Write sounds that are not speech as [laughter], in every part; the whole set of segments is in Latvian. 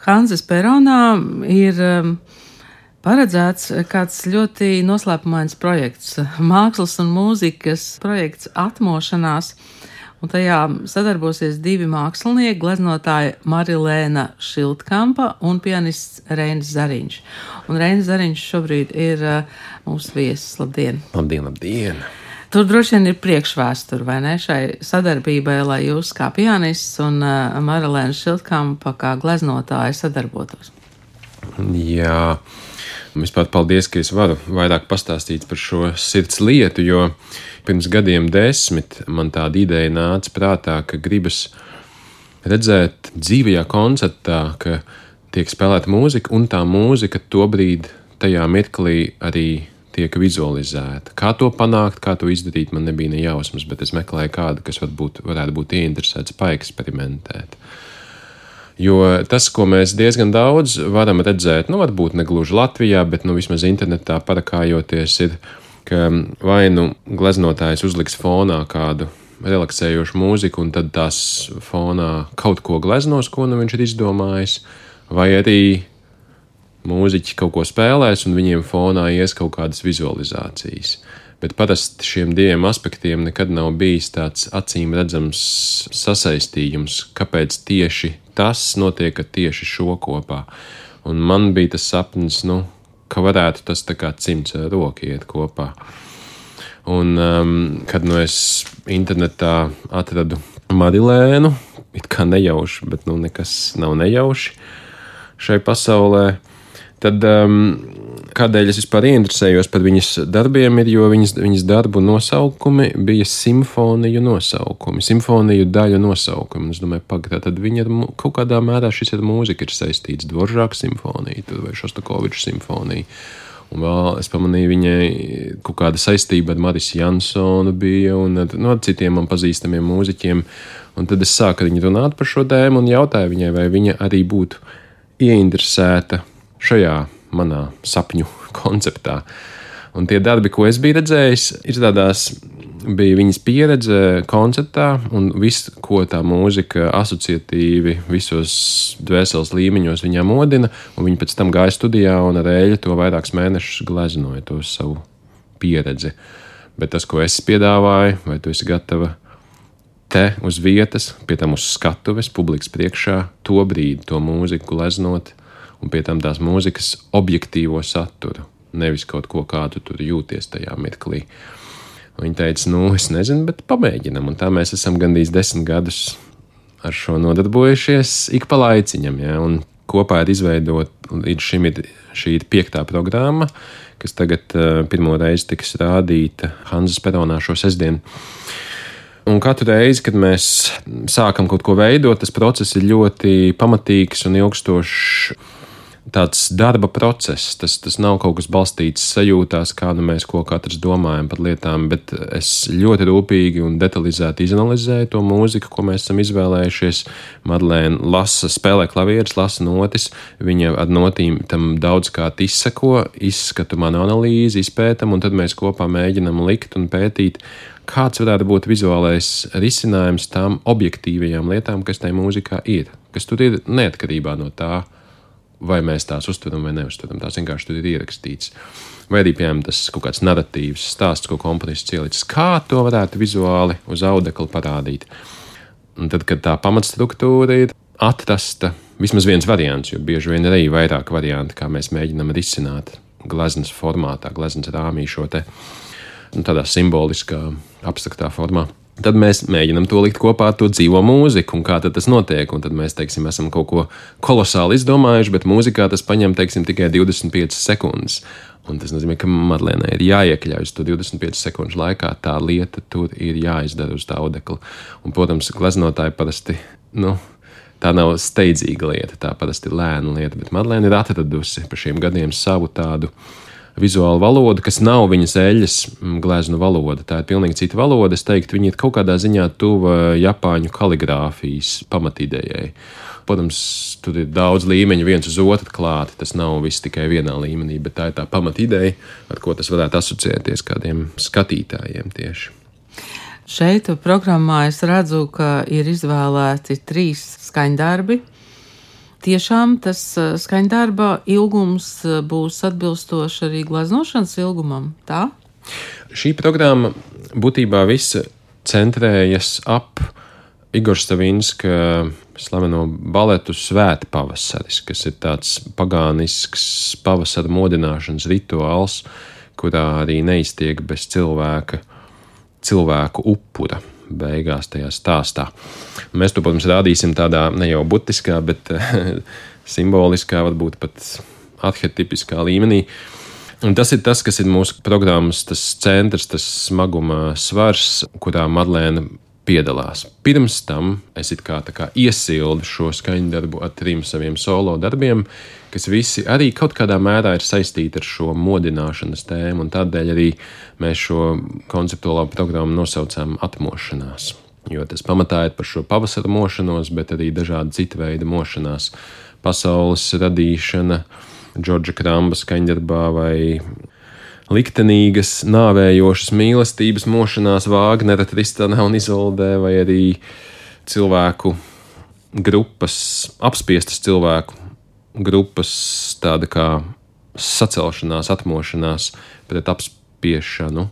Hanzas Peronā ir um, paredzēts kāds ļoti noslēpumains projekts - mākslas un mūzikas projekts Atmošanās. Un tajā sadarbosies divi mākslinieki, gleznotāja Marilēna Šiltkampa un pianists Reinis Zariņš. Un Reinis Zariņš šobrīd ir uh, mūsu viesis. Labdien! Labdien, labdien! Tur droši vien ir priekšvēsture, vai ne, šai sadarbībai, lai jūs kā pianists un uh, Marilēna Šiltkampa kā gleznotāja sadarbotos. Jā, vispār paldies, ka es varu vairāk pastāstīt par šo sirds lietu, jo pirms gadiem desmit man tāda ideja nāca prātā, ka gribas redzēt dzīvajā koncertā, ka tiek spēlēta mūzika, un tā mūzika tobrīd tajā mirklī arī tiek vizualizēta. Kā to panākt, kā to izdarīt, man nebija ne jausmas, bet es meklēju kādu, kas varbūt varētu būt ieinteresēts paeksperimentēt. Jo tas, ko mēs diezgan daudz varam redzēt, nu, varbūt ne gluži Latvijā, bet nu, vismaz internetā parakājoties, ir, ka vai nu gleznotājs uzliks fonā kādu relaksējošu mūziku, un tad tās fonā kaut ko gleznos, ko nu viņš ir izdomājis, vai arī mūziķi kaut ko spēlēs, un viņiem fonā ies kaut kādas vizualizācijas. Bet parasti šiem diviem aspektiem nekad nav bijis tāds acīm redzams sasaistījums, kāpēc tieši tas notiek ar tieši šo kopā. Un man bija tas sapnis, nu, ka varētu tas tā kā cimds ar roku iet kopā. Un, um, kad nu es internetā atradu Marilēnu, it kā nejauši, bet nu nekas nav nejauši šai pasaulē, Tad, um, kādēļ es vispār ieinteresējos par viņas darbiem, ir, jo viņas, viņas darbu nosaukumi bija simfoniju nosaukumi, simfoniju daļu nosaukumi. Es domāju, pagaidi, tad viņa ir kaut kādā mērā šis ar mūziku ir saistīts. Dvoržāka simfonija vai Šostakoviča simfonija. Un vēl es pamanīju, viņai kaut kāda saistība ar Marisu Jansonu bija un ar, no nu, citiem man pazīstamiem mūziķiem. Un tad es sāku ar viņu runāt par šo tēmu un jautāju viņai, vai viņa arī būtu ieinteresēta šajā manā sapņu [laughs] konceptā. Un tie darbi, ko es biju redzējis, ir tādās, bija viņas pieredze koncertā, un viss, ko tā mūzika asociatīvi visos dvēseles līmeņos viņā modina, viņa pēc tam gāja studijā un ar eļļu to vairākus mēnešus gleznoja to savu pieredzi. Bet tas, ko es piedāvāju, vai tu esi gatava te uz vietas, pie tam uz skatuves, publikas priekšā, to brīdi, to mūziku gleznot, un pie tam tās mūzikas objektīvo saturu, nevis kaut ko kādu tur jūties tajā mirklī. Viņa teica, nu, es nezinu, bet pamēģinam. Un tā mēs esam gandrīz desmit gadus ar šo nodarbojušies ik pa laiciņam. Ja? Un kopā ir izveidot, līdz šim ir šī ir piektā programma, kas tagad uh, pirmo reizi tiks rādīta Hanzas Peronā šo sestdienu. Un katru reizi, kad mēs sākam kaut ko veidot, tas process ir ļoti pamatīgs un ilgstošs tāds darba process. Tas, tas nav kaut kas balstīts sajūtās, kā nu mēs ko katrs domājam par lietām, bet es ļoti rūpīgi un detalizēti izanalizēju to mūziku, ko mēs esam izvēlējušies. Madlēna lasa, spēlē klavierus, lasa notis, viņa ar notīm tam daudz kā izsako, izskatu manu analīzi, izpētam, un tad mēs kopā mēģinam likt un pētīt, kāds varētu būt vizuālais risinājums tām objektīvajām lietām, kas tajā mūzikā ir, kas tur ir neatkarībā no tā, vai mēs tās uztveram vai neuztveram. Tās vienkārši tur ir ierakstīts. Vai arī, piemēram, tas kaut kāds narratīvs stāsts, ko komponists ielicis, kā to varētu vizuāli uz audekla parādīt. Un tad, kad tā pamatstruktūra ir atrasta, vismaz viens variants, jo bieži vien ir arī vairāk varianti, kā mēs mēģinām risināt gleznas formātā, gleznas rāmī šo te nu, tādā simboliskā, abstraktā formā. Tad mēs mēģinām to likt kopā ar to dzīvo mūziku, un kā tas notiek. Un tad mēs, teiksim, esam kaut ko kolosāli izdomājuši, bet mūzikā tas paņem, teiksim, tikai 25 sekundes. Un tas nozīmē, ka Madlēnai ir jāiekļaujas to 25 sekundžu laikā. Tā lieta tur ir jāizdara uz tā audekla. Un, protams, gleznotāji parasti, nu, tā nav steidzīga lieta, tā parasti ir lēna lieta. Bet Madlēna ir atradusi pa šiem gadiem savu tādu vizuālu valodu, kas nav viņas eļļas mm, gleznu valoda. Tā ir pilnīgi cita valoda. Es teiktu, viņa ir kaut kādā ziņā tuva Japāņu kaligrāfijas pamatidejai. Protams, tur ir daudz līmeņu viens uz otru klāti. Tas nav viss tikai vienā līmenī, bet tā ir tā pamatideja, ar ko tas varētu asociēties kādiem skatītājiem tieši. Šeit programmā es redzu, ka ir izvēlēti trīs skaņdarbi tiešām tas skaņdarba ilgums būs atbilstoši arī glaznošanas ilgumam, tā? Šī programma būtībā visa centrējas ap Igor Stavinska slaveno baletu Svēta pavasaris, kas ir tāds pagānisks pavasara modināšanas rituāls, kurā arī neiztiek bez cilvēka, cilvēku upura beigās tajā stāstā. Mēs to, protams, rādīsim tādā ne jau butiskā, bet simboliskā, varbūt pat arhetipiskā līmenī. Un tas ir tas, kas ir mūsu programmas centrs, tas smaguma svars, kurā Madlēna piedalās. Pirms tam es kā, kā iesildu šo skaņdarbu ar trim saviem solo darbiem, kas visi arī kaut kādā mērā ir saistīti ar šo modināšanas tēmu, un tādēļ arī mēs šo konceptuālo programmu nosaucām atmošanās. Jo tas pamatā ir par šo pavasara mošanos, bet arī dažādi cita veida mošanās, pasaules radīšana, Džordža Kramba skaņdarbā vai liktenīgas, nāvējošas mīlestības mošanās Vāgnera, Tristanā un Izoldē, vai arī cilvēku grupas, apspiestas cilvēku grupas, tāda kā sacelšanās, atmošanās pret apspiešanu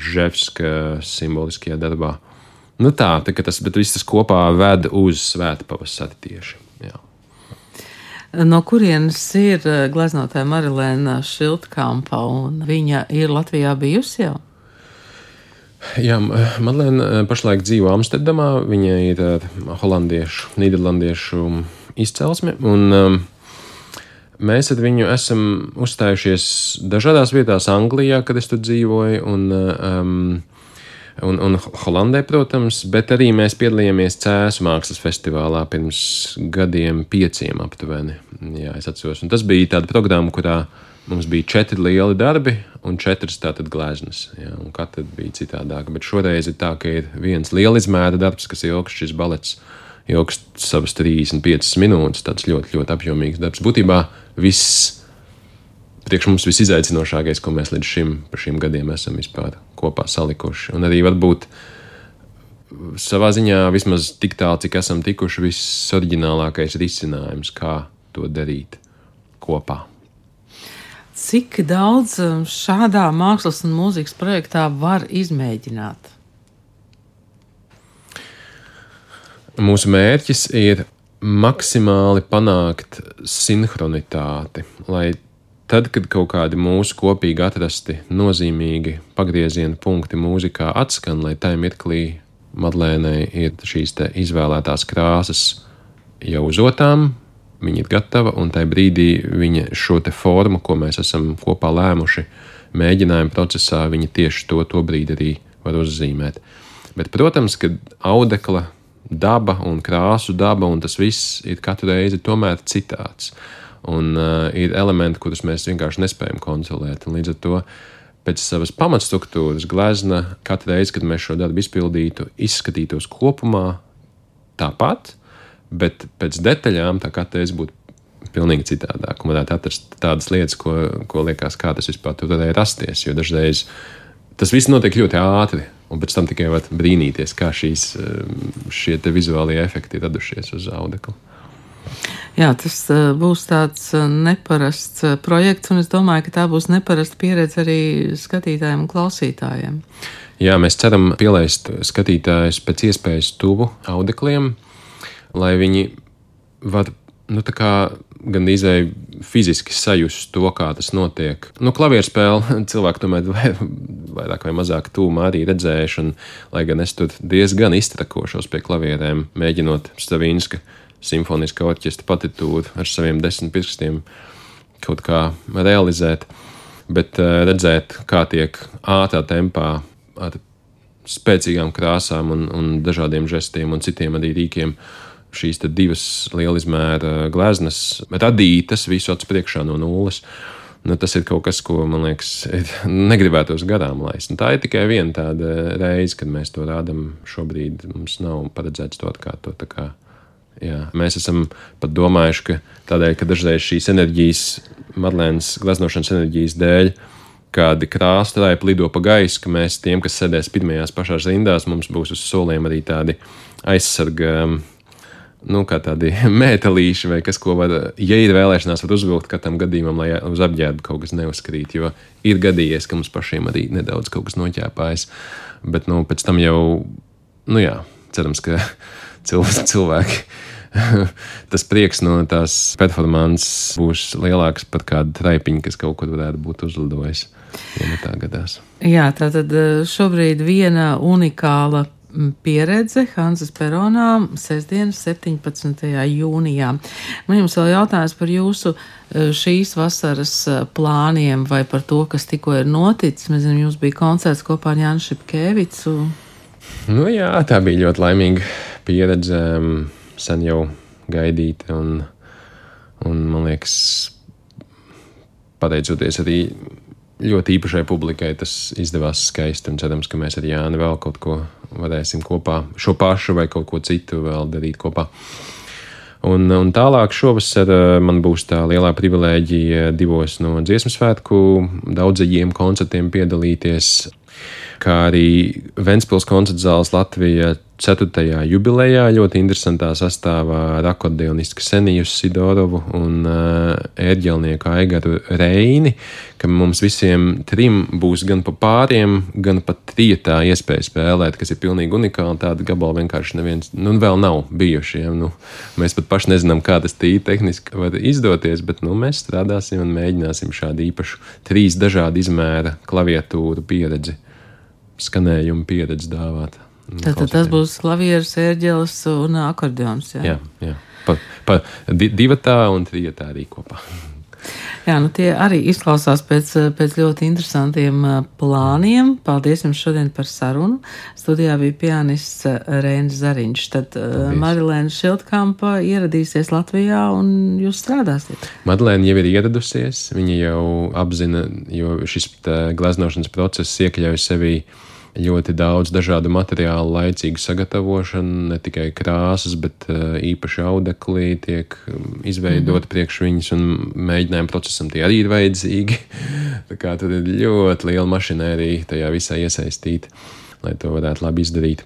Ževska simboliskajā darbā. Nu tā, tā tas, bet viss tas kopā ved uz svēta pavasari tieši. No kurienes ir eh, gleznotāja Marilēna Šiltkampa, un viņa ir Latvijā bijusi jau? Jā, Madlēna eh, pašlaik dzīvo Amsterdamā. Viņa ir eh, holandiešu, nīderlandiešu izcelsme. Un, um, mēs ar viņu esam uzstājušies dažādās vietās Anglijā, kad es tur dzīvoju. Un, um, un, un Holandē, protams, bet arī mēs piedalījāmies Cēzu mākslas festivālā pirms gadiem, pieciem aptuveni. Jā, es atceros. Un tas bija tāda programma, kurā mums bija četri lieli darbi un četras tātad gleznas. Jā, un katra bija citādāka. Bet šoreiz ir tā, ka ir viens liela izmēra darbs, kas ilgs šis balets. Ilgst savas 35 minūtes, tāds ļoti, ļoti apjomīgs darbs. Būtībā viss priekš mums visizaicinošākais, ko mēs līdz šim, šim gadiem esam vispār kopā salikuši. Un arī varbūt savā ziņā vismaz tik tālu, cik esam tikuši, viss oriģinālākais risinājums, kā to darīt kopā. Cik daudz um, šādā mākslas un mūzikas projektā var izmēģināt? Mūsu mērķis ir maksimāli panākt sinhronitāti, lai Tad, kad kaut kādi mūsu kopīgi atrasti nozīmīgi pagrieziena punkti mūzikā atskan, lai tajā mirklī Madlēnai ir šīs izvēlētās krāsas jau uz otām, viņa ir gatava, un tajā brīdī viņa šo formu, ko mēs esam kopā lēmuši, mēģinājuma procesā, viņa tieši to, to brīdi arī var uzzīmēt. Bet, protams, ka audekla daba un krāsu daba un tas viss ir katru reizi tomēr citāds. Un uh, ir elementi, kurus mēs vienkārši nespējam konsolēt. Un līdz ar to pēc savas pamatstruktūras glezna katru reizi, kad mēs šo darbu izpildītu, izskatītos kopumā tāpat, bet pēc detaļām tā katru reizi būtu pilnīgi citādāk. Un varētu atrast tādas lietas, ko, ko liekas, kā tas vispār tur varēja rasties. Jo dažreiz tas viss notiek ļoti ātri, un pēc tam tikai var brīnīties, kā šīs, šie vizuālie efekti ir radušies uz audekla. Jā, tas uh, būs tāds uh, neparasts uh, projekts, un es domāju, ka tā būs neparasta pieredze arī skatītājiem un klausītājiem. Jā, mēs ceram pielaist skatītājus pēc iespējas tuvu audekliem, lai viņi var nu, gan izēju fiziski sajust to, kā tas notiek. Nu, klavieru spēle [laughs] cilvēki tomēr vai, vairāk vai mazāk tūmā arī redzējuši, un lai gan es tur diezgan iztrakošos pie klavierēm, mēģinot Stavinska simfoniskā orķestra partitūru ar saviem desmit pirkstiem kaut kā realizēt, bet uh, redzēt, kā tiek ātrā tempā ar spēcīgām krāsām un, un dažādiem žestiem un citiem arī rīkiem šīs divas lielizmēra gleznas radītas visu acu priekšā no nulles. Nu, tas ir kaut kas, ko man liekas, [laughs] negribētos garām laist. Un tā ir tikai viena tāda reize, kad mēs to rādām. Šobrīd mums nav paredzēts to atkārtot. Jā, mēs esam pat domājuši, ka tādēļ, ka dažreiz šīs enerģijas, Madlēnas gleznošanas enerģijas dēļ, kādi krāsturēji lido pa gaisu, ka mēs tiem, kas sēdēs pirmajās pašās rindās, mums būs uz soliem arī tādi aizsarga um, nu, kā tādi [laughs] mētelīši vai kas, ko var, ja ir vēlēšanās, var uzvilkt katram gadījumam, lai uz apģērbu kaut kas neuzkrīt. Jo ir gadījies, ka mums pašiem arī nedaudz kaut kas noķēpājas. Bet nu, pēc tam jau, nu jā, cerams, ka cilvēki. [laughs] tas prieks no tās performances būs lielāks par kādu traipiņu, kas kaut kur varētu būt uzlidojis. Ja nu tā gadās. Jā, tā tad eh, šobrīd viena unikāla pieredze Hanzas Peronā sestdienas 17. jūnijā. Man jums vēl jautājums par jūsu e, šīs vasaras e, plāniem vai par to, kas tikko ir noticis. Mēs zinām, jums bija koncerts kopā ar Jānu Šipkevicu. Nu jā, tā bija ļoti laimīga pieredze, sen jau gaidīta un, un man liekas, pateicoties arī ļoti īpašai publikai tas izdevās skaisti. Un cerams, ka mēs ar Jānu vēl kaut ko varēsim kopā, šo pašu vai kaut ko citu vēl darīt kopā. Un, un tālāk šovasar eh, man būs tā lielā privilēģija divos no dziesmu svētku daudzajiem koncertiem piedalīties kā arī Ventspils koncerta zāles Latvija 4. jubilejā ļoti interesantā sastāvā ar akordeonistu Seniju Sidorovu un uh, ērģelnieku Aigaru Reini, ka mums visiem trim būs gan pa pāriem, gan pa trietā iespēja spēlēt, kas ir pilnīgi unikāli. Tāda gabala vienkārši neviens, nu, vēl nav bijuši. Ja? Nu, mēs pat paši nezinām, kā tas tīri tehniski var izdoties, bet nu, mēs strādāsim un mēģināsim šādu īpašu trīs dažādu izmēra klaviatūru pieredzi skanējumu pieredzi dāvāt. Tātad tas būs klavieres, ērģeles un akordeons. Jā, jā, jā. Pa, pa divatā un trijotā arī kopā. Jā, nu tie arī izklausās pēc, pēc ļoti interesantiem plāniem. Paldies jums šodien par sarunu. Studijā bija pianists Rēns Zariņš. Tad Paldies. Marilēna Šiltkampa ieradīsies Latvijā un jūs strādāsiet. Madlēna jau ir ieradusies. Viņa jau apzina, jo šis gleznošanas process iekļauj sevī ļoti daudz dažādu materiālu, laicīgu sagatavošanu, ne tikai krāsas, bet uh, īpaši audeklī tiek um, izveidot mm -hmm. priekš viņas, un mēģinājuma procesam tie arī ir vajadzīgi. [laughs] Tā kā tad ir ļoti liela mašinērija tajā visā iesaistīta, lai to varētu labi izdarīt.